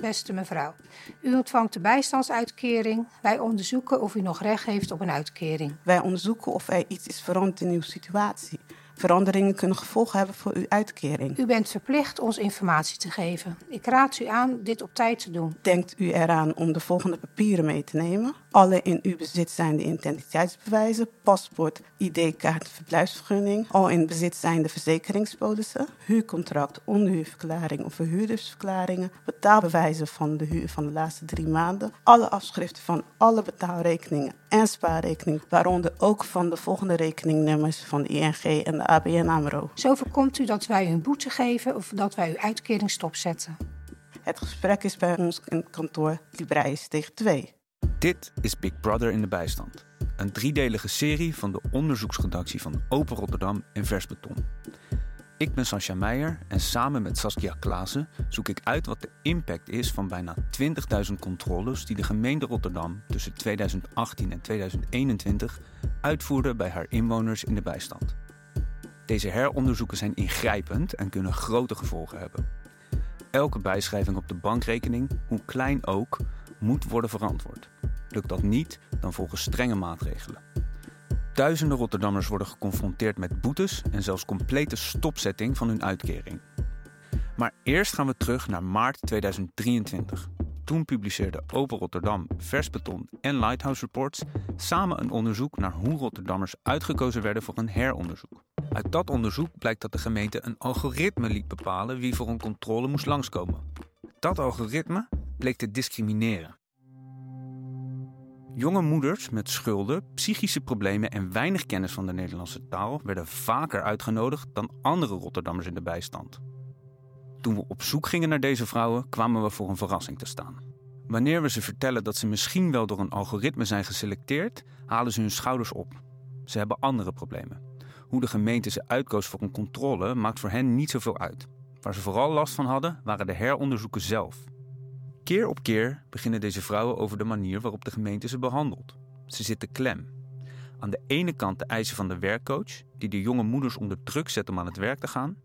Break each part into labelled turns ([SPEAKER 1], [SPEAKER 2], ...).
[SPEAKER 1] beste mevrouw. U ontvangt de bijstandsuitkering. Wij onderzoeken of u nog recht heeft op een uitkering.
[SPEAKER 2] Wij onderzoeken of er iets is veranderd in uw situatie. Veranderingen kunnen gevolgen hebben voor uw uitkering.
[SPEAKER 1] U bent verplicht ons informatie te geven. Ik raad u aan dit op tijd te doen.
[SPEAKER 2] Denkt u eraan om de volgende papieren mee te nemen? Alle in uw bezit zijnde identiteitsbewijzen, paspoort, ID-kaart, verblijfsvergunning, al in bezit zijnde verzekeringspolissen, huurcontract, onderhuurverklaring of verhuurdersverklaringen, betaalbewijzen van de huur van de laatste drie maanden, alle afschriften van alle betaalrekeningen en spaarrekeningen, waaronder ook van de volgende rekeningnummers van de ING en de ABN AMRO.
[SPEAKER 1] Zo voorkomt u dat wij u een boete geven of dat wij uw uitkering stopzetten.
[SPEAKER 2] Het gesprek is bij ons in het kantoor Libreis tegen 2.
[SPEAKER 3] Dit is Big Brother in de bijstand. Een driedelige serie van de onderzoeksredactie van Open Rotterdam en Versbeton. Ik ben Sascha Meijer en samen met Saskia Klaassen zoek ik uit wat de impact is van bijna 20.000 controles die de gemeente Rotterdam tussen 2018 en 2021 uitvoerde bij haar inwoners in de bijstand. Deze heronderzoeken zijn ingrijpend en kunnen grote gevolgen hebben. Elke bijschrijving op de bankrekening, hoe klein ook, moet worden verantwoord. Lukt dat niet, dan volgen strenge maatregelen. Duizenden Rotterdammers worden geconfronteerd met boetes en zelfs complete stopzetting van hun uitkering. Maar eerst gaan we terug naar maart 2023. Toen publiceerde Open Rotterdam, Versbeton en Lighthouse Reports samen een onderzoek naar hoe Rotterdammers uitgekozen werden voor een heronderzoek. Uit dat onderzoek blijkt dat de gemeente een algoritme liet bepalen wie voor een controle moest langskomen. Dat algoritme bleek te discrimineren. Jonge moeders met schulden, psychische problemen en weinig kennis van de Nederlandse taal werden vaker uitgenodigd dan andere Rotterdammers in de bijstand. Toen we op zoek gingen naar deze vrouwen, kwamen we voor een verrassing te staan. Wanneer we ze vertellen dat ze misschien wel door een algoritme zijn geselecteerd, halen ze hun schouders op. Ze hebben andere problemen. Hoe de gemeente ze uitkoos voor een controle maakt voor hen niet zoveel uit. Waar ze vooral last van hadden, waren de heronderzoeken zelf. Keer op keer beginnen deze vrouwen over de manier waarop de gemeente ze behandelt. Ze zitten klem. Aan de ene kant de eisen van de werkcoach, die de jonge moeders onder druk zet om aan het werk te gaan.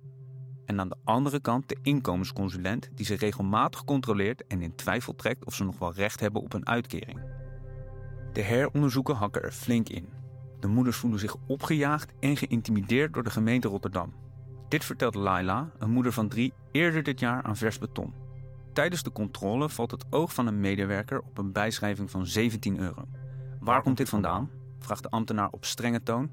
[SPEAKER 3] En aan de andere kant de inkomensconsulent, die ze regelmatig controleert en in twijfel trekt of ze nog wel recht hebben op een uitkering. De heronderzoeken hakken er flink in. De moeders voelen zich opgejaagd en geïntimideerd door de gemeente Rotterdam. Dit vertelt Laila, een moeder van drie, eerder dit jaar aan vers beton. Tijdens de controle valt het oog van een medewerker op een bijschrijving van 17 euro. Waar komt dit vandaan? vraagt de ambtenaar op strenge toon.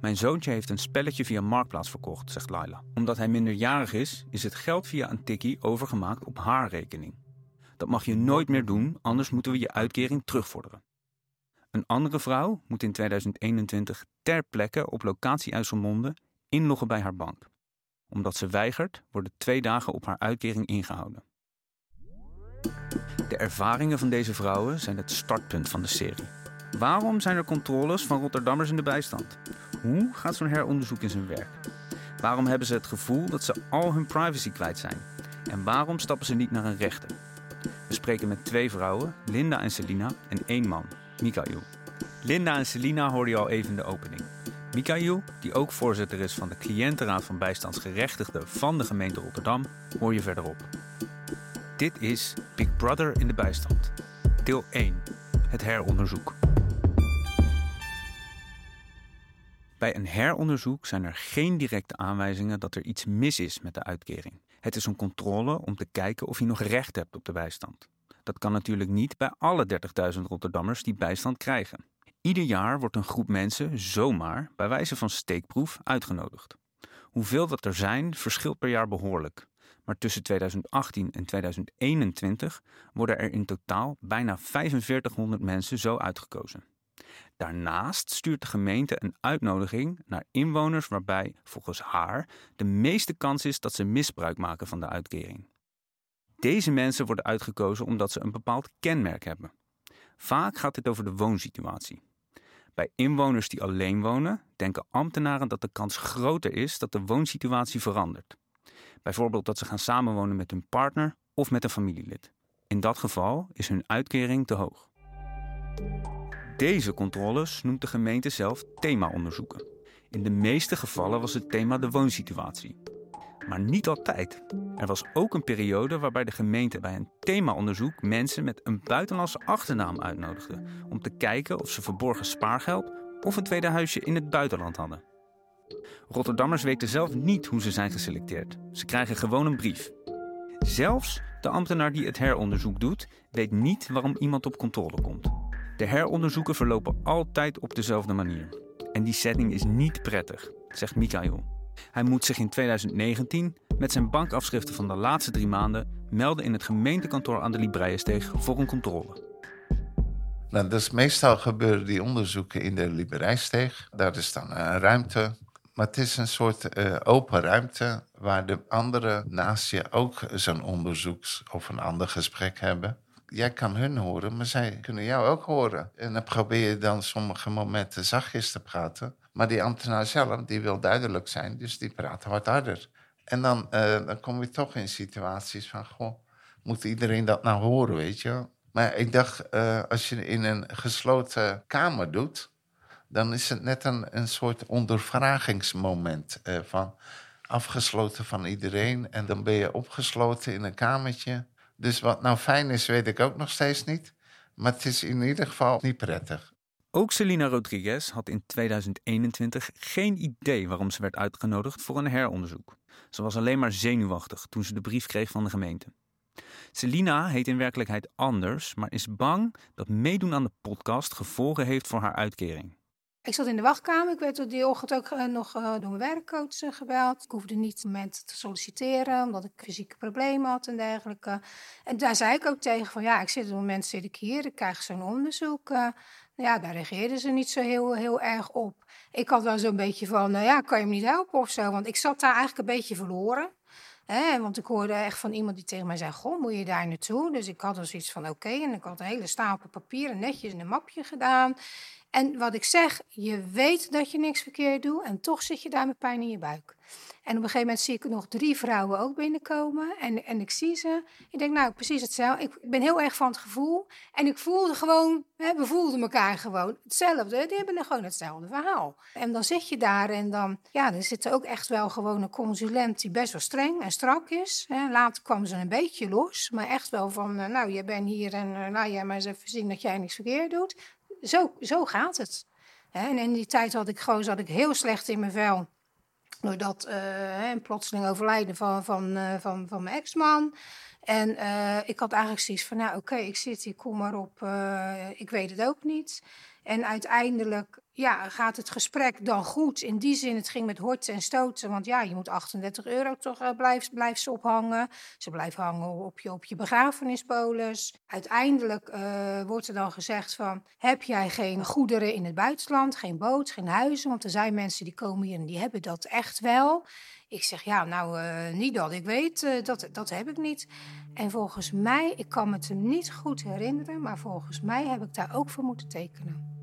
[SPEAKER 3] Mijn zoontje heeft een spelletje via Marktplaats verkocht, zegt Laila. Omdat hij minderjarig is, is het geld via een tikkie overgemaakt op haar rekening. Dat mag je nooit meer doen, anders moeten we je uitkering terugvorderen. Een andere vrouw moet in 2021 ter plekke op locatie IJsselmonde inloggen bij haar bank. Omdat ze weigert, worden twee dagen op haar uitkering ingehouden. De ervaringen van deze vrouwen zijn het startpunt van de serie. Waarom zijn er controles van Rotterdammers in de bijstand? Hoe gaat zo'n heronderzoek in zijn werk? Waarom hebben ze het gevoel dat ze al hun privacy kwijt zijn? En waarom stappen ze niet naar een rechter? We spreken met twee vrouwen, Linda en Selina, en één man, Mikael. Linda en Selina hoorde je al even in de opening. Mikael, die ook voorzitter is van de cliëntenraad van bijstandsgerechtigden van de gemeente Rotterdam, hoor je verderop. Dit is Big Brother in de bijstand. Deel 1. Het heronderzoek. Bij een heronderzoek zijn er geen directe aanwijzingen dat er iets mis is met de uitkering. Het is een controle om te kijken of je nog recht hebt op de bijstand. Dat kan natuurlijk niet bij alle 30.000 Rotterdammers die bijstand krijgen. Ieder jaar wordt een groep mensen zomaar, bij wijze van steekproef, uitgenodigd. Hoeveel dat er zijn, verschilt per jaar behoorlijk. Maar tussen 2018 en 2021 worden er in totaal bijna 4500 mensen zo uitgekozen. Daarnaast stuurt de gemeente een uitnodiging naar inwoners waarbij, volgens haar, de meeste kans is dat ze misbruik maken van de uitkering. Deze mensen worden uitgekozen omdat ze een bepaald kenmerk hebben. Vaak gaat het over de woonsituatie. Bij inwoners die alleen wonen, denken ambtenaren dat de kans groter is dat de woonsituatie verandert. Bijvoorbeeld dat ze gaan samenwonen met hun partner of met een familielid. In dat geval is hun uitkering te hoog. Deze controles noemt de gemeente zelf themaonderzoeken. In de meeste gevallen was het thema de woonsituatie. Maar niet altijd. Er was ook een periode waarbij de gemeente bij een themaonderzoek mensen met een buitenlandse achternaam uitnodigde om te kijken of ze verborgen spaargeld of een tweede huisje in het buitenland hadden. Rotterdammers weten zelf niet hoe ze zijn geselecteerd. Ze krijgen gewoon een brief. Zelfs de ambtenaar die het heronderzoek doet, weet niet waarom iemand op controle komt. De heronderzoeken verlopen altijd op dezelfde manier. En die setting is niet prettig, zegt Michael. Hij moet zich in 2019 met zijn bankafschriften van de laatste drie maanden melden in het gemeentekantoor aan de Libreiensteeg voor een controle.
[SPEAKER 4] Nou, dus meestal gebeuren die onderzoeken in de Liberijsteeg. Daar is dan een ruimte. Maar het is een soort uh, open ruimte waar de anderen naast je ook zo'n onderzoeks- of een ander gesprek hebben. Jij kan hun horen, maar zij kunnen jou ook horen. En dan probeer je dan sommige momenten zachtjes te praten. Maar die ambtenaar zelf, die wil duidelijk zijn, dus die praat wat harder. En dan, uh, dan kom je toch in situaties van, goh, moet iedereen dat nou horen, weet je Maar ik dacht, uh, als je in een gesloten kamer doet, dan is het net een, een soort ondervragingsmoment uh, van afgesloten van iedereen. En dan ben je opgesloten in een kamertje. Dus wat nou fijn is, weet ik ook nog steeds niet. Maar het is in ieder geval niet prettig.
[SPEAKER 3] Ook Selina Rodriguez had in 2021 geen idee waarom ze werd uitgenodigd voor een heronderzoek. Ze was alleen maar zenuwachtig toen ze de brief kreeg van de gemeente. Selina heet in werkelijkheid anders, maar is bang dat meedoen aan de podcast gevolgen heeft voor haar uitkering.
[SPEAKER 1] Ik zat in de wachtkamer. Ik werd door die ochtend ook uh, nog uh, door mijn werkcoach uh, gebeld. Ik hoefde niet moment te solliciteren, omdat ik fysieke problemen had en dergelijke. En daar zei ik ook tegen van, ja, ik zit op het moment zit ik hier, ik krijg zo'n onderzoek. ja, daar reageerden ze niet zo heel, heel erg op. Ik had wel zo'n beetje van, nou ja, kan je me niet helpen of zo? Want ik zat daar eigenlijk een beetje verloren. Want ik hoorde echt van iemand die tegen mij zei: Goh, moet je daar naartoe? Dus ik had er zoiets van: Oké. En ik had een hele stapel papieren netjes in een mapje gedaan. En wat ik zeg, je weet dat je niks verkeerd doet en toch zit je daar met pijn in je buik. En op een gegeven moment zie ik nog drie vrouwen ook binnenkomen. En, en ik zie ze. Ik denk, nou, precies hetzelfde. Ik ben heel erg van het gevoel. En ik voelde gewoon, we voelden elkaar gewoon hetzelfde. Die hebben gewoon hetzelfde verhaal. En dan zit je daar en dan, ja, er zit ook echt wel gewoon een consulent die best wel streng en strak is. Later kwam ze een beetje los. Maar echt wel van, nou, je bent hier en laat jij maar eens even zien dat jij niks verkeerd doet zo, zo gaat het. En in die tijd had ik gewoon, zat ik heel slecht in mijn vel. Doordat uh, een plotseling overlijden van, van, uh, van, van mijn ex-man. En uh, ik had eigenlijk zoiets van, nou oké, ik zit hier, kom maar op, ik weet het ook niet. En uiteindelijk ja, gaat het gesprek dan goed. In die zin, het ging met horten en stoten. Want ja, je moet 38 euro toch blijft, blijft ze ophangen. Ze blijven hangen op je, op je begrafenispolis. Uiteindelijk uh, wordt er dan gezegd van... heb jij geen goederen in het buitenland? Geen boot, geen huizen? Want er zijn mensen die komen hier en die hebben dat echt wel. Ik zeg, ja, nou, uh, niet dat ik weet, dat, dat heb ik niet. En volgens mij, ik kan me het niet goed herinneren... maar volgens mij heb ik daar ook voor moeten tekenen.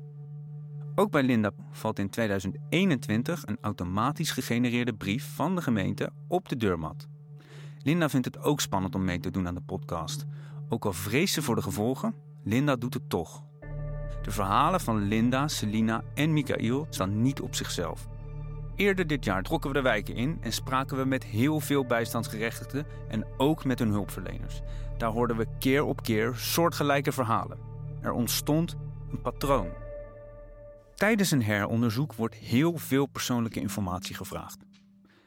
[SPEAKER 3] Ook bij Linda valt in 2021 een automatisch gegenereerde brief van de gemeente op de deurmat. Linda vindt het ook spannend om mee te doen aan de podcast. Ook al vreest ze voor de gevolgen, Linda doet het toch. De verhalen van Linda, Selina en Michael staan niet op zichzelf. Eerder dit jaar trokken we de wijken in en spraken we met heel veel bijstandsgerechtigden en ook met hun hulpverleners. Daar hoorden we keer op keer soortgelijke verhalen. Er ontstond een patroon. Tijdens een heronderzoek wordt heel veel persoonlijke informatie gevraagd.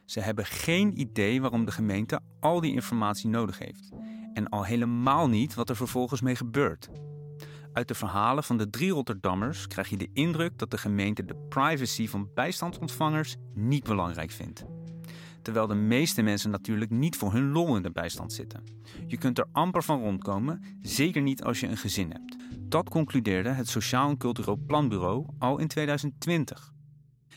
[SPEAKER 3] Ze hebben geen idee waarom de gemeente al die informatie nodig heeft. En al helemaal niet wat er vervolgens mee gebeurt. Uit de verhalen van de drie Rotterdammers krijg je de indruk dat de gemeente de privacy van bijstandsontvangers niet belangrijk vindt. Terwijl de meeste mensen natuurlijk niet voor hun lol in de bijstand zitten. Je kunt er amper van rondkomen, zeker niet als je een gezin hebt. Dat concludeerde het Sociaal en Cultureel Planbureau al in 2020.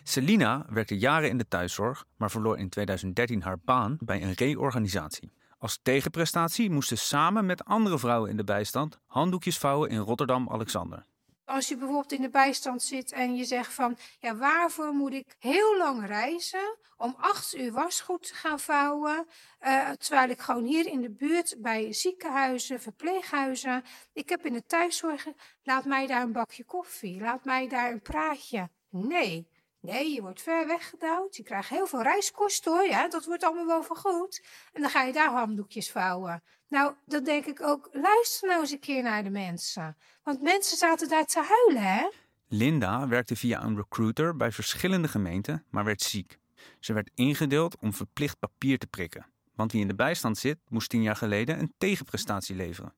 [SPEAKER 3] Selina werkte jaren in de thuiszorg, maar verloor in 2013 haar baan bij een reorganisatie. Als tegenprestatie moest ze samen met andere vrouwen in de bijstand handdoekjes vouwen in Rotterdam-Alexander.
[SPEAKER 1] Als je bijvoorbeeld in de bijstand zit en je zegt van, ja, waarvoor moet ik heel lang reizen om acht uur wasgoed te gaan vouwen, uh, terwijl ik gewoon hier in de buurt bij ziekenhuizen, verpleeghuizen, ik heb in de thuiszorg, laat mij daar een bakje koffie, laat mij daar een praatje. Nee, Nee, je wordt ver weggedouwd. Je krijgt heel veel reiskosten hoor. Ja, dat wordt allemaal wel vergoed. En dan ga je daar handdoekjes vouwen. Nou, dan denk ik ook, luister nou eens een keer naar de mensen. Want mensen zaten daar te huilen, hè?
[SPEAKER 3] Linda werkte via een recruiter bij verschillende gemeenten, maar werd ziek. Ze werd ingedeeld om verplicht papier te prikken. Want wie in de bijstand zit, moest tien jaar geleden een tegenprestatie leveren.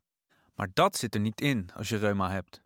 [SPEAKER 3] Maar dat zit er niet in als je reuma hebt.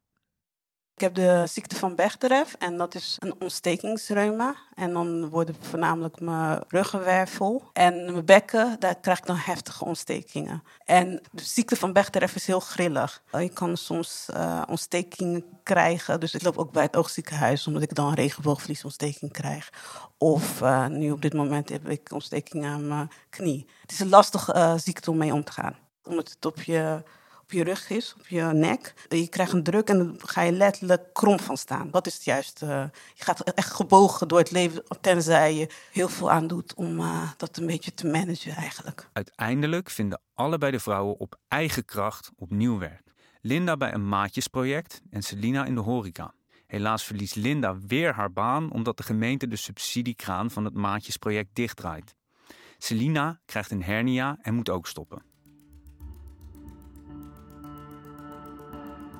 [SPEAKER 2] Ik heb de ziekte van Bechterew en dat is een ontstekingsreuma. En dan worden voornamelijk mijn ruggenwervel en mijn bekken, daar krijg ik dan heftige ontstekingen. En de ziekte van Bechterew is heel grillig. Je kan soms uh, ontstekingen krijgen, dus ik loop ook bij het oogziekenhuis omdat ik dan een regenboogvliesontsteking krijg. Of uh, nu op dit moment heb ik ontsteking aan mijn knie. Het is een lastige uh, ziekte om mee om te gaan. Omdat het op je op je rug is, op je nek. Je krijgt een druk en dan ga je letterlijk krom van staan. Dat is het juist. Uh, je gaat echt gebogen door het leven, tenzij je heel veel aan doet om uh, dat een beetje te managen eigenlijk.
[SPEAKER 3] Uiteindelijk vinden allebei de vrouwen op eigen kracht opnieuw werk. Linda bij een maatjesproject en Selina in de horeca. Helaas verliest Linda weer haar baan omdat de gemeente de subsidiekraan van het maatjesproject dichtdraait. Selina krijgt een hernia en moet ook stoppen.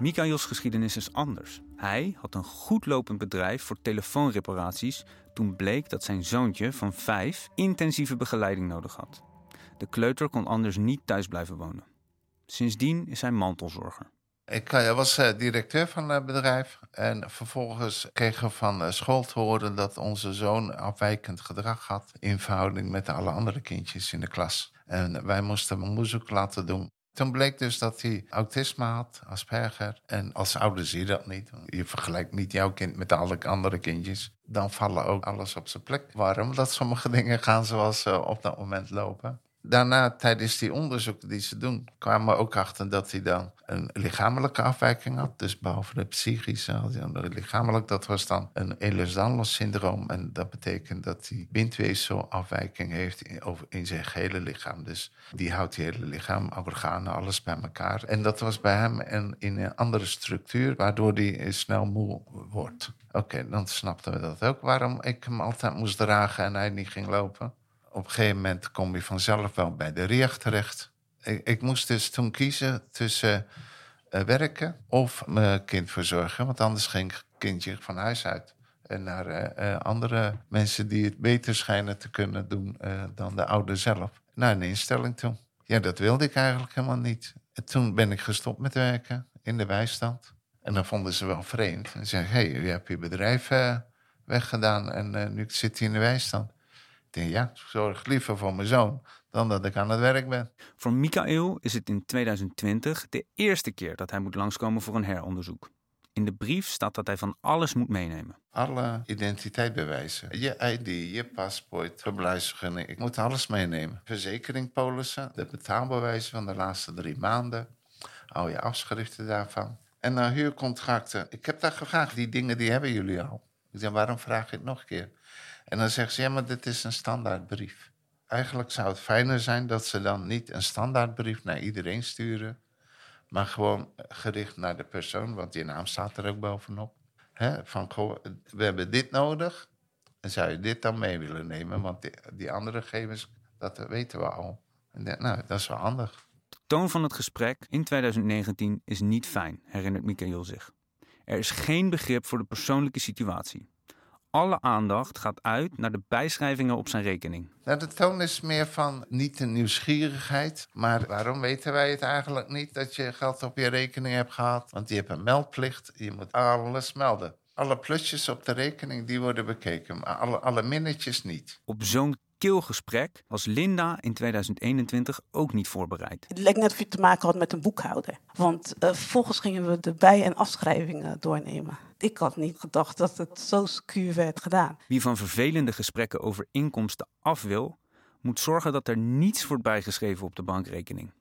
[SPEAKER 3] Michaels geschiedenis is anders. Hij had een goed lopend bedrijf voor telefoonreparaties toen bleek dat zijn zoontje van vijf intensieve begeleiding nodig had. De kleuter kon anders niet thuis blijven wonen. Sindsdien is hij mantelzorger.
[SPEAKER 4] Ik eh, was uh, directeur van het bedrijf en vervolgens kregen we van uh, school te horen dat onze zoon afwijkend gedrag had in verhouding met alle andere kindjes in de klas. En wij moesten een onderzoek laten doen toen bleek dus dat hij autisme had, Asperger. En als ouder zie je dat niet. Je vergelijkt niet jouw kind met alle andere kindjes. Dan vallen ook alles op zijn plek. Waarom? Dat sommige dingen gaan zoals ze op dat moment lopen daarna, tijdens die onderzoeken die ze doen, kwamen we ook achter dat hij dan een lichamelijke afwijking had. Dus behalve de psychische had hij lichamelijk. Dat was dan een Ehlers-Danlos-syndroom. En dat betekent dat hij bindweefselafwijking heeft in, over, in zijn hele lichaam. Dus die houdt het hele lichaam, organen, alles bij elkaar. En dat was bij hem een, in een andere structuur, waardoor hij snel moe wordt. Oké, dan snapten we dat ook. Waarom ik hem altijd moest dragen en hij niet ging lopen op een gegeven moment kom je vanzelf wel bij de RIAG terecht. Ik, ik moest dus toen kiezen tussen uh, werken of mijn kind verzorgen. Want anders ging het kindje van huis uit. En naar uh, uh, andere mensen die het beter schijnen te kunnen doen dan de ouder zelf. Naar een instelling toe. Ja, dat wilde ik eigenlijk helemaal niet. En toen ben ik gestopt met werken in de bijstand. En dan vonden ze wel vreemd. En zeiden, hé, hey, je hebt je bedrijf weggedaan en nu zit hij in de bijstand. Ik denk, ja, zorg liever voor mijn zoon dan dat ik aan het werk ben.
[SPEAKER 3] Voor Michael is het in 2020 de eerste keer dat hij moet langskomen voor een heronderzoek. In de brief staat dat hij van alles moet meenemen.
[SPEAKER 4] Alle identiteitsbewijzen. Je ID, je paspoort, verblijfsvergunning. Ik moet alles meenemen. Verzekeringpolissen, de betaalbewijzen van de laatste drie maanden. Al je afschriften daarvan. En dan huurcontracten. Ik heb daar gevraagd, die dingen die hebben jullie al. Ik zeg, waarom vraag je het nog een keer? En dan zegt ze, ja, maar dit is een standaardbrief. Eigenlijk zou het fijner zijn dat ze dan niet een standaardbrief naar iedereen sturen, maar gewoon gericht naar de persoon, want die naam staat er ook bovenop. Van, we hebben dit nodig en zou je dit dan mee willen nemen? Want die, die andere gegevens, dat weten we al. En nou, dat is wel handig.
[SPEAKER 3] De toon van het gesprek in 2019 is niet fijn, herinnert Michael zich. Er is geen begrip voor de persoonlijke situatie alle aandacht gaat uit naar de bijschrijvingen op zijn rekening.
[SPEAKER 4] Nou, de toon is meer van niet de nieuwsgierigheid, maar waarom weten wij het eigenlijk niet dat je geld op je rekening hebt gehad? Want je hebt een meldplicht, je moet alles melden. Alle plusjes op de rekening die worden bekeken, maar alle, alle minnetjes niet.
[SPEAKER 3] Op zo'n keelgesprek was Linda in 2021 ook niet voorbereid.
[SPEAKER 2] Het leek net of je te maken had met een boekhouder. Want uh, vervolgens gingen we de bij- en afschrijvingen doornemen. Ik had niet gedacht dat het zo secuur werd gedaan.
[SPEAKER 3] Wie van vervelende gesprekken over inkomsten af wil, moet zorgen dat er niets wordt bijgeschreven op de bankrekening.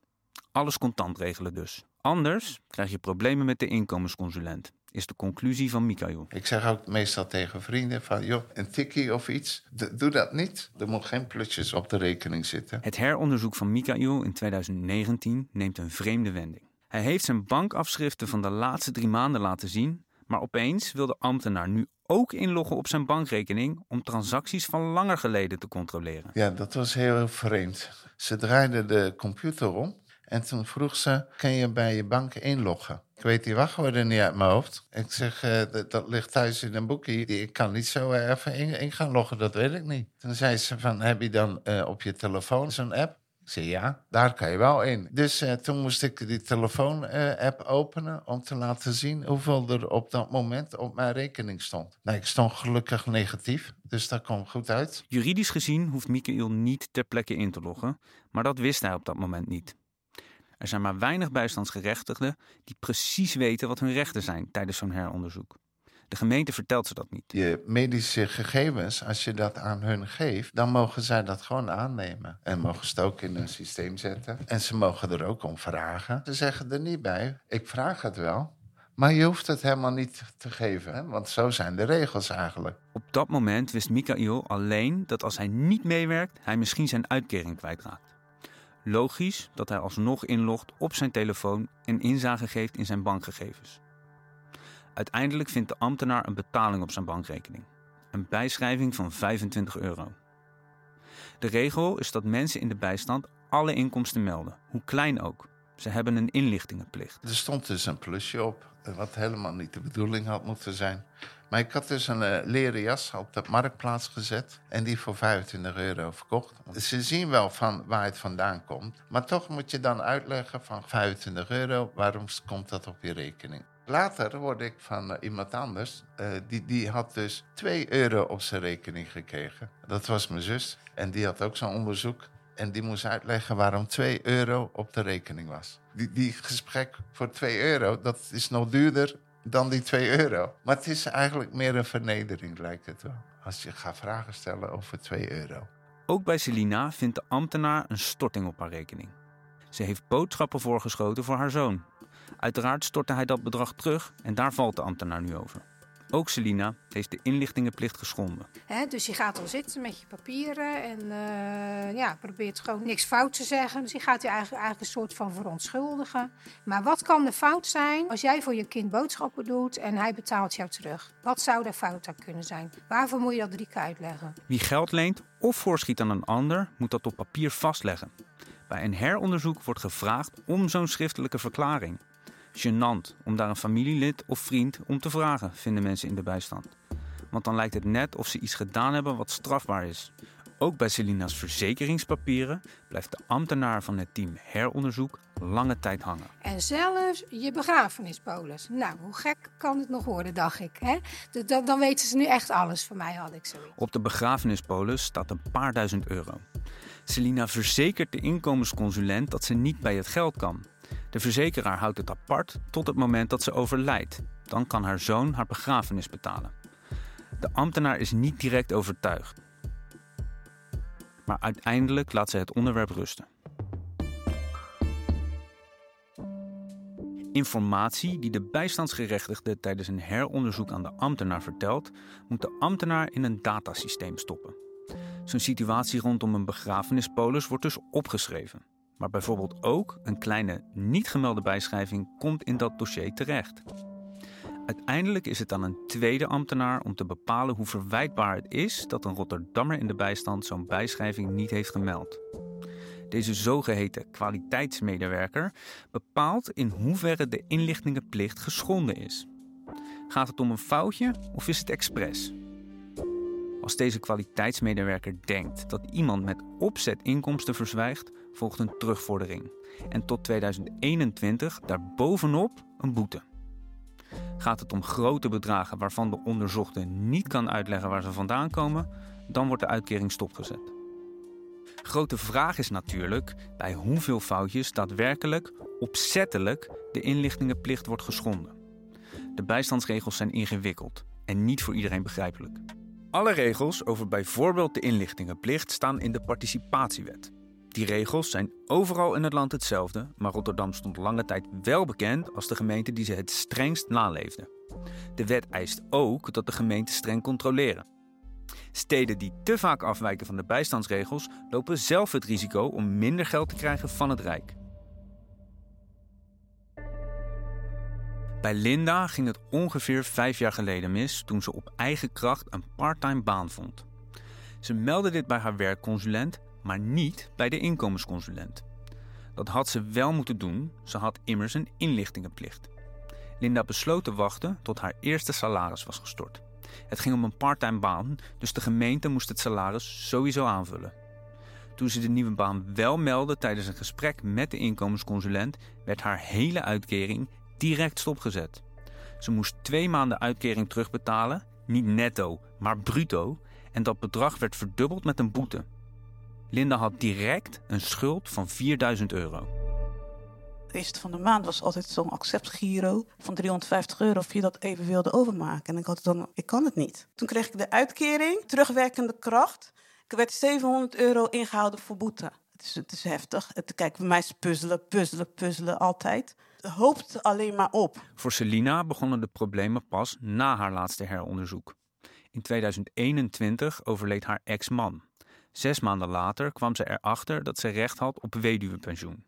[SPEAKER 3] Alles contant regelen dus. Anders krijg je problemen met de inkomensconsulent is de conclusie van Mikael.
[SPEAKER 4] Ik zeg ook meestal tegen vrienden van, joh, een tikkie of iets, doe dat niet. Er moet geen plutjes op de rekening zitten.
[SPEAKER 3] Het heronderzoek van Mikael in 2019 neemt een vreemde wending. Hij heeft zijn bankafschriften van de laatste drie maanden laten zien, Maar opeens wil de ambtenaar nu ook inloggen op zijn bankrekening om transacties van langer geleden te controleren.
[SPEAKER 4] Ja, dat was heel vreemd. Ze draaide de computer om en toen vroeg ze: Kan je bij je bank inloggen? Ik weet die wachtwoorden niet uit mijn hoofd. Ik zeg: eh, dat, ligt thuis in een boekje. Ik kan niet zo even in, in gaan loggen, dat weet ik niet. Toen zei ze: van, Heb je dan eh, op je telefoon zo'n app? Zei ja, daar kan je wel in. Dus eh, toen moest ik die telefoon-app openen om te laten zien hoeveel er op dat moment op mijn rekening stond. Nou, ik stond gelukkig negatief, dus dat kwam goed uit.
[SPEAKER 3] Juridisch gezien hoeft Michael niet ter plekke in te loggen, maar dat wist hij op dat moment niet. Er zijn maar weinig bijstandsgerechtigden die precies weten wat hun rechten zijn tijdens zo'n heronderzoek. De gemeente vertelt ze dat niet.
[SPEAKER 4] Je medische gegevens, als je dat aan hun geeft, dan mogen zij dat gewoon aannemen. En mogen ze het ook in een systeem zetten. En ze mogen er ook om vragen. Ze zeggen er niet bij, ik vraag het wel. Maar je hoeft het helemaal niet te geven, hè? want zo zijn de regels eigenlijk.
[SPEAKER 3] Op dat moment wist Michael alleen dat als hij niet meewerkt, hij misschien zijn uitkering kwijtraakt. Logisch dat hij alsnog inlogt op zijn telefoon en inzage geeft in zijn bankgegevens. Uiteindelijk vindt de ambtenaar een betaling op zijn bankrekening. Een bijschrijving van 25 euro. De regel is dat mensen in de bijstand alle inkomsten melden, hoe klein ook. Ze hebben een inlichtingenplicht.
[SPEAKER 4] Er stond dus een plusje op, wat helemaal niet de bedoeling had moeten zijn. Maar ik had dus een uh, leren jas op de marktplaats gezet en die voor 25 euro verkocht. Ze zien wel van waar het vandaan komt, maar toch moet je dan uitleggen van 25 euro, waarom komt dat op je rekening? Later hoorde ik van uh, iemand anders, uh, die, die had dus 2 euro op zijn rekening gekregen. Dat was mijn zus en die had ook zo'n onderzoek. En die moest uitleggen waarom 2 euro op de rekening was. Die, die gesprek voor 2 euro, dat is nog duurder dan die 2 euro. Maar het is eigenlijk meer een vernedering, lijkt het wel. Als je gaat vragen stellen over 2 euro.
[SPEAKER 3] Ook bij Celina vindt de ambtenaar een storting op haar rekening. Ze heeft boodschappen voorgeschoten voor haar zoon. Uiteraard stortte hij dat bedrag terug en daar valt de ambtenaar nu over. Ook Celina heeft de inlichtingenplicht geschonden.
[SPEAKER 1] He, dus je gaat dan zitten met je papieren en uh, ja, probeert gewoon niks fout te zeggen. Dus je gaat je eigenlijk, eigenlijk een soort van verontschuldigen. Maar wat kan de fout zijn als jij voor je kind boodschappen doet en hij betaalt jou terug? Wat zou de fout aan kunnen zijn? Waarvoor moet je dat drie keer uitleggen?
[SPEAKER 3] Wie geld leent of voorschiet aan een ander, moet dat op papier vastleggen. Bij een heronderzoek wordt gevraagd om zo'n schriftelijke verklaring. Genant om daar een familielid of vriend om te vragen, vinden mensen in de bijstand. Want dan lijkt het net of ze iets gedaan hebben wat strafbaar is. Ook bij Celina's verzekeringspapieren blijft de ambtenaar van het team heronderzoek lange tijd hangen.
[SPEAKER 1] En zelfs je begrafenispolis. Nou, hoe gek kan het nog worden, dacht ik. Hè? Dan, dan weten ze nu echt alles van mij, had ik zo.
[SPEAKER 3] Op de begrafenispolis staat een paar duizend euro. Celina verzekert de inkomensconsulent dat ze niet bij het geld kan. De verzekeraar houdt het apart tot het moment dat ze overlijdt. Dan kan haar zoon haar begrafenis betalen. De ambtenaar is niet direct overtuigd. Maar uiteindelijk laat ze het onderwerp rusten. Informatie die de bijstandsgerechtigde tijdens een heronderzoek aan de ambtenaar vertelt, moet de ambtenaar in een datasysteem stoppen. Zo'n situatie rondom een begrafenispolis wordt dus opgeschreven. Maar bijvoorbeeld ook een kleine niet gemelde bijschrijving komt in dat dossier terecht. Uiteindelijk is het aan een tweede ambtenaar om te bepalen hoe verwijtbaar het is dat een Rotterdammer in de bijstand zo'n bijschrijving niet heeft gemeld. Deze zogeheten kwaliteitsmedewerker bepaalt in hoeverre de inlichtingenplicht geschonden is. Gaat het om een foutje of is het expres? Als deze kwaliteitsmedewerker denkt dat iemand met opzet inkomsten verzwijgt, volgt een terugvordering. En tot 2021 daarbovenop een boete. Gaat het om grote bedragen waarvan de onderzochte niet kan uitleggen waar ze vandaan komen, dan wordt de uitkering stopgezet. Grote vraag is natuurlijk bij hoeveel foutjes daadwerkelijk opzettelijk de inlichtingenplicht wordt geschonden. De bijstandsregels zijn ingewikkeld en niet voor iedereen begrijpelijk. Alle regels over bijvoorbeeld de inlichtingenplicht staan in de participatiewet. Die regels zijn overal in het land hetzelfde, maar Rotterdam stond lange tijd wel bekend als de gemeente die ze het strengst naleefde. De wet eist ook dat de gemeenten streng controleren. Steden die te vaak afwijken van de bijstandsregels lopen zelf het risico om minder geld te krijgen van het Rijk. Bij Linda ging het ongeveer vijf jaar geleden mis toen ze op eigen kracht een parttime baan vond. Ze meldde dit bij haar werkconsulent, maar niet bij de inkomensconsulent. Dat had ze wel moeten doen, ze had immers een inlichtingenplicht. Linda besloot te wachten tot haar eerste salaris was gestort. Het ging om een parttime baan, dus de gemeente moest het salaris sowieso aanvullen. Toen ze de nieuwe baan wel meldde tijdens een gesprek met de inkomensconsulent, werd haar hele uitkering direct stopgezet. Ze moest twee maanden uitkering terugbetalen, niet netto, maar bruto, en dat bedrag werd verdubbeld met een boete. Linda had direct een schuld van 4000 euro.
[SPEAKER 2] De eerste van de maand was altijd zo'n acceptgiro van 350 euro of je dat even wilde overmaken. En ik had dan, ik kan het niet. Toen kreeg ik de uitkering, terugwerkende kracht. Ik werd 700 euro ingehouden voor boete. Het is, het is heftig. Het, kijk, bij mij is puzzelen, puzzelen, puzzelen altijd. Het hoopt alleen maar op.
[SPEAKER 3] Voor Selina begonnen de problemen pas na haar laatste heronderzoek. In 2021 overleed haar ex-man. Zes maanden later kwam ze erachter dat ze recht had op weduwepensioen.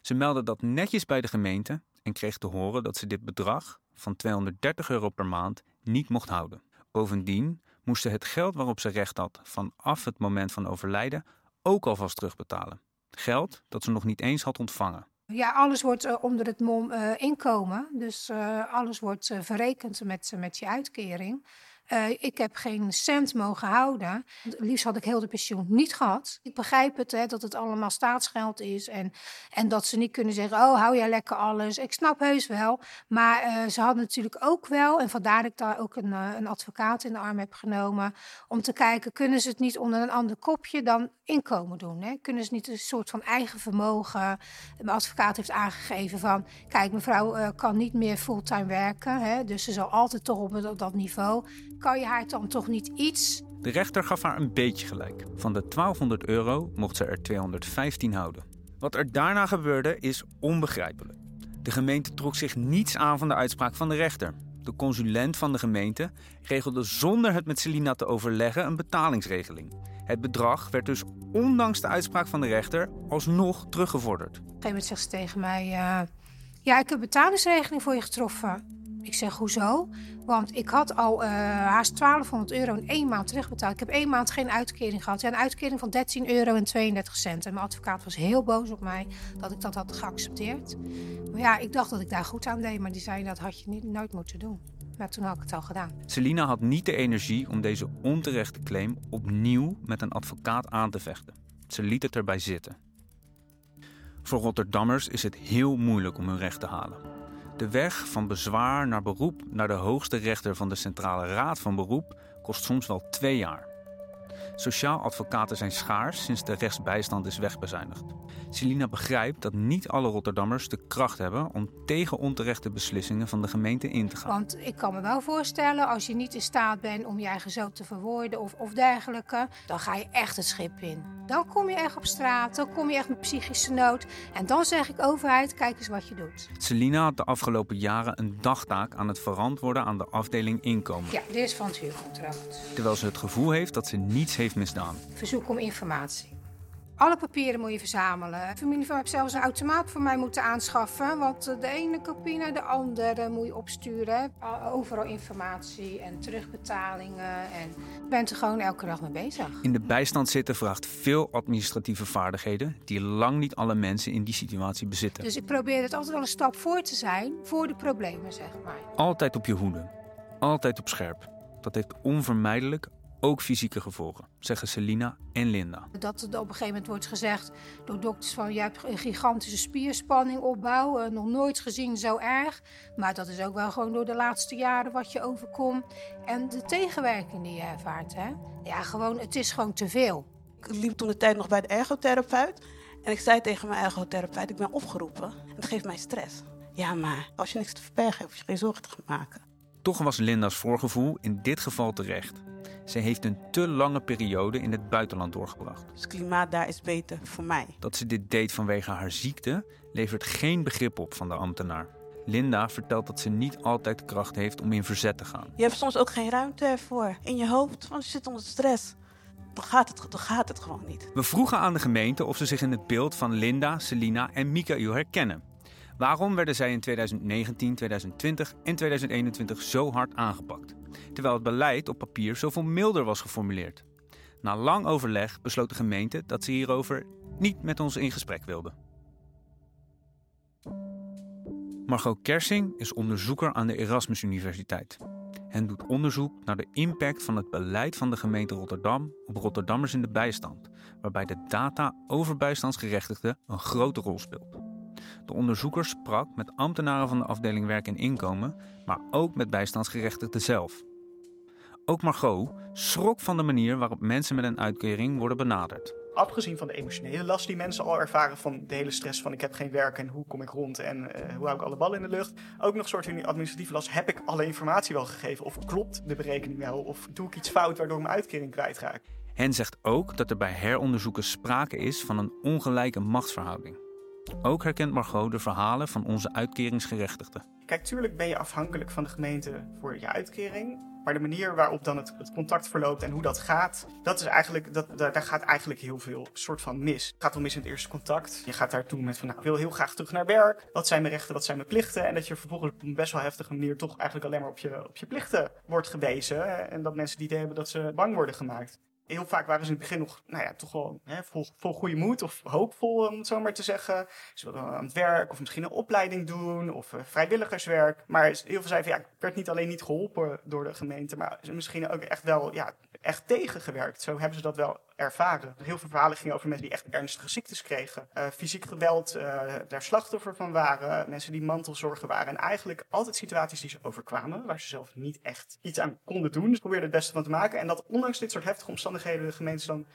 [SPEAKER 3] Ze meldde dat netjes bij de gemeente en kreeg te horen dat ze dit bedrag van 230 euro per maand niet mocht houden. Bovendien moest ze het geld waarop ze recht had vanaf het moment van overlijden ook alvast terugbetalen. Geld dat ze nog niet eens had ontvangen.
[SPEAKER 1] Ja, alles wordt uh, onder het mom uh, inkomen. Dus uh, alles wordt verrekend met, met je uitkering. Uh, ik heb geen cent mogen houden. Liefst had ik heel de pensioen niet gehad. Ik begrijp het, hè, dat het allemaal staatsgeld is. En, en dat ze niet kunnen zeggen, oh, hou jij lekker alles. Ik snap heus wel. Maar uh, ze hadden natuurlijk ook wel, en vandaar dat ik daar ook een, uh, een advocaat in de arm heb genomen, om te kijken, kunnen ze het niet onder een ander kopje dan inkomen doen? Hè? Kunnen ze niet een soort van eigen vermogen? Mijn advocaat heeft aangegeven van, kijk, mevrouw kan niet meer fulltime werken. Hè, dus ze zal altijd toch op dat niveau kan je haar dan toch niet iets?
[SPEAKER 3] De rechter gaf haar een beetje gelijk. Van de 1200 euro mocht ze er 215 houden. Wat er daarna gebeurde is onbegrijpelijk. De gemeente trok zich niets aan van de uitspraak van de rechter. De consulent van de gemeente regelde zonder het met Selina te overleggen een betalingsregeling. Het bedrag werd dus ondanks de uitspraak van de rechter alsnog teruggevorderd. Op
[SPEAKER 1] een gegeven moment zegt ze tegen mij: uh, Ja, ik heb betalingsregeling voor je getroffen. Ik zeg, hoezo? Want ik had al uh, haast 1200 euro in één maand terugbetaald. Ik heb één maand geen uitkering gehad. Ja, een uitkering van 13 euro en 32 cent. En mijn advocaat was heel boos op mij dat ik dat had geaccepteerd. Maar ja, ik dacht dat ik daar goed aan deed. Maar die zei, dat had je niet, nooit moeten doen. Maar toen had ik het al gedaan.
[SPEAKER 3] Selina had niet de energie om deze onterechte claim opnieuw met een advocaat aan te vechten. Ze liet het erbij zitten. Voor Rotterdammers is het heel moeilijk om hun recht te halen. De weg van bezwaar naar beroep naar de hoogste rechter van de Centrale Raad van Beroep kost soms wel twee jaar. Sociaal advocaten zijn schaars sinds de rechtsbijstand is wegbezuinigd. Celina begrijpt dat niet alle Rotterdammers de kracht hebben om tegen onterechte beslissingen van de gemeente in te gaan.
[SPEAKER 1] Want ik kan me wel voorstellen, als je niet in staat bent om je eigen zo te verwoorden of, of dergelijke, dan ga je echt het schip in. Dan kom je echt op straat, dan kom je echt met psychische nood. En dan zeg ik overheid, kijk eens wat je doet.
[SPEAKER 3] Celina had de afgelopen jaren een dagtaak aan het verantwoorden aan de afdeling inkomen.
[SPEAKER 1] Ja, dit is van het huurcontract.
[SPEAKER 3] Terwijl ze het gevoel heeft dat ze niets heeft misdaan.
[SPEAKER 1] Verzoek om informatie. Alle papieren moet je verzamelen. De familie van heeft zelfs een automaat voor mij moeten aanschaffen. Want de ene kopie naar de andere moet je opsturen. Overal informatie en terugbetalingen. En je bent er gewoon elke dag mee bezig.
[SPEAKER 3] In de bijstand zitten vraagt veel administratieve vaardigheden... die lang niet alle mensen in die situatie bezitten.
[SPEAKER 1] Dus ik probeer het altijd wel een stap voor te zijn voor de problemen, zeg maar.
[SPEAKER 3] Altijd op je hoede. Altijd op scherp. Dat heeft onvermijdelijk ook fysieke gevolgen, zeggen Selina en Linda.
[SPEAKER 1] Dat er op een gegeven moment wordt gezegd door dokters van je hebt een gigantische spierspanning opbouwen, nog nooit gezien zo erg. Maar dat is ook wel gewoon door de laatste jaren wat je overkomt en de tegenwerking die je ervaart. Hè? Ja, gewoon, het is gewoon te veel.
[SPEAKER 2] Ik liep toen de tijd nog bij de ergotherapeut en ik zei tegen mijn ergotherapeut, ik ben opgeroepen en dat geeft mij stress. Ja, maar als je niks te verbergen hebt, hoef je geen zorgen te maken.
[SPEAKER 3] Toch was Linda's voorgevoel in dit geval terecht. Ze heeft een te lange periode in het buitenland doorgebracht.
[SPEAKER 2] Dus het klimaat daar is beter voor mij.
[SPEAKER 3] Dat ze dit deed vanwege haar ziekte levert geen begrip op van de ambtenaar. Linda vertelt dat ze niet altijd de kracht heeft om in verzet te gaan.
[SPEAKER 2] Je hebt soms ook geen ruimte ervoor in je hoofd, want je zit onder stress. Dan gaat, het, dan gaat het gewoon niet.
[SPEAKER 3] We vroegen aan de gemeente of ze zich in het beeld van Linda, Selina en Mikael herkennen. Waarom werden zij in 2019, 2020 en 2021 zo hard aangepakt? Terwijl het beleid op papier zoveel milder was geformuleerd. Na lang overleg besloot de gemeente dat ze hierover niet met ons in gesprek wilde. Margot Kersing is onderzoeker aan de Erasmus Universiteit en doet onderzoek naar de impact van het beleid van de gemeente Rotterdam op Rotterdammers in de bijstand, waarbij de data over bijstandsgerechtigden een grote rol speelt. De onderzoeker sprak met ambtenaren van de afdeling Werk en Inkomen, maar ook met bijstandsgerechtigden zelf. Ook Margot schrok van de manier waarop mensen met een uitkering worden benaderd
[SPEAKER 5] afgezien van de emotionele last die mensen al ervaren van de hele stress van ik heb geen werk en hoe kom ik rond en uh, hoe hou ik alle ballen in de lucht. Ook nog een soort van administratieve last. Heb ik alle informatie wel gegeven? Of klopt de berekening wel? Of doe ik iets fout waardoor ik mijn uitkering kwijtraak?
[SPEAKER 3] Hen zegt ook dat er bij heronderzoeken sprake is van een ongelijke machtsverhouding. Ook herkent Margot de verhalen van onze uitkeringsgerechtigden.
[SPEAKER 5] Kijk, tuurlijk ben je afhankelijk van de gemeente voor je uitkering. Maar de manier waarop dan het, contact verloopt en hoe dat gaat, dat is eigenlijk, dat, daar, gaat eigenlijk heel veel soort van mis. Het gaat wel mis in het eerste contact. Je gaat daartoe met van, nou, ik wil heel graag terug naar werk. Wat zijn mijn rechten, wat zijn mijn plichten? En dat je vervolgens op een best wel heftige manier toch eigenlijk alleen maar op je, op je plichten wordt gewezen. En dat mensen die idee hebben dat ze bang worden gemaakt heel vaak waren ze in het begin nog, nou ja, toch wel hè, vol, vol goede moed of hoopvol, om het zo maar te zeggen. Ze wilden aan het werk of misschien een opleiding doen of uh, vrijwilligerswerk. Maar heel veel zeiden van, ja, ik werd niet alleen niet geholpen door de gemeente, maar misschien ook echt wel, ja, echt tegengewerkt. Zo hebben ze dat wel ervaren. Heel veel verhalen gingen over mensen die echt ernstige ziektes kregen. Uh, fysiek geweld, uh, daar slachtoffer van waren. Mensen die mantelzorgen waren. En eigenlijk altijd situaties die ze overkwamen, waar ze zelf niet echt iets aan konden doen. Ze probeerden het beste van te maken. En dat ondanks dit soort heftige omstandigheden de gemeente dan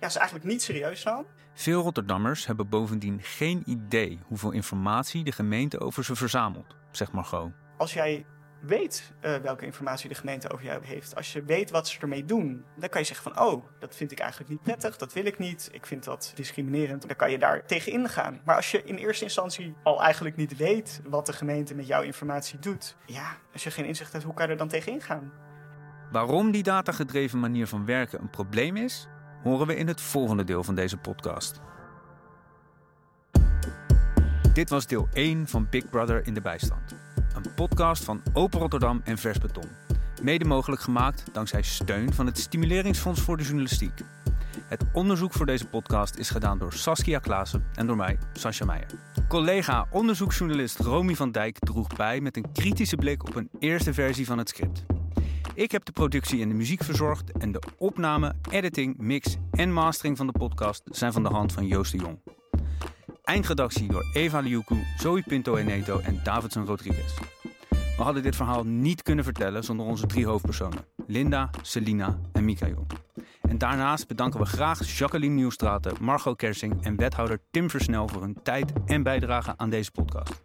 [SPEAKER 5] ja, ze eigenlijk niet serieus nam.
[SPEAKER 3] Veel Rotterdammers hebben bovendien geen idee hoeveel informatie de gemeente over ze verzamelt, zegt Margot.
[SPEAKER 5] Als jij weet uh, welke informatie de gemeente over jou heeft, als je weet wat ze ermee doen, dan kan je zeggen van, oh, dat vind ik eigenlijk niet prettig, dat wil ik niet, ik vind dat discriminerend, dan kan je daar tegen ingaan. Maar als je in eerste instantie al eigenlijk niet weet wat de gemeente met jouw informatie doet, ja, als je geen inzicht hebt, hoe kan je er dan tegen ingaan?
[SPEAKER 3] Waarom die datagedreven manier van werken een probleem is, horen we in het volgende deel van deze podcast. Dit was deel 1 van Big Brother in de bijstand podcast van Open Rotterdam en Vers Beton. Mede mogelijk gemaakt dankzij steun van het Stimuleringsfonds voor de Journalistiek. Het onderzoek voor deze podcast is gedaan door Saskia Klaassen en door mij, Sascha Meijer. Collega onderzoeksjournalist Romy van Dijk droeg bij met een kritische blik op een eerste versie van het script. Ik heb de productie en de muziek verzorgd en de opname, editing, mix en mastering van de podcast zijn van de hand van Joost de Jong. Eindredactie door Eva Liuku, Zoe Pinto Eneto en Davidson Rodriguez. We hadden dit verhaal niet kunnen vertellen zonder onze drie hoofdpersonen: Linda, Selina en Mikael. En daarnaast bedanken we graag Jacqueline Nieuwstraten, Margot Kersing en wethouder Tim Versnel voor hun tijd en bijdrage aan deze podcast.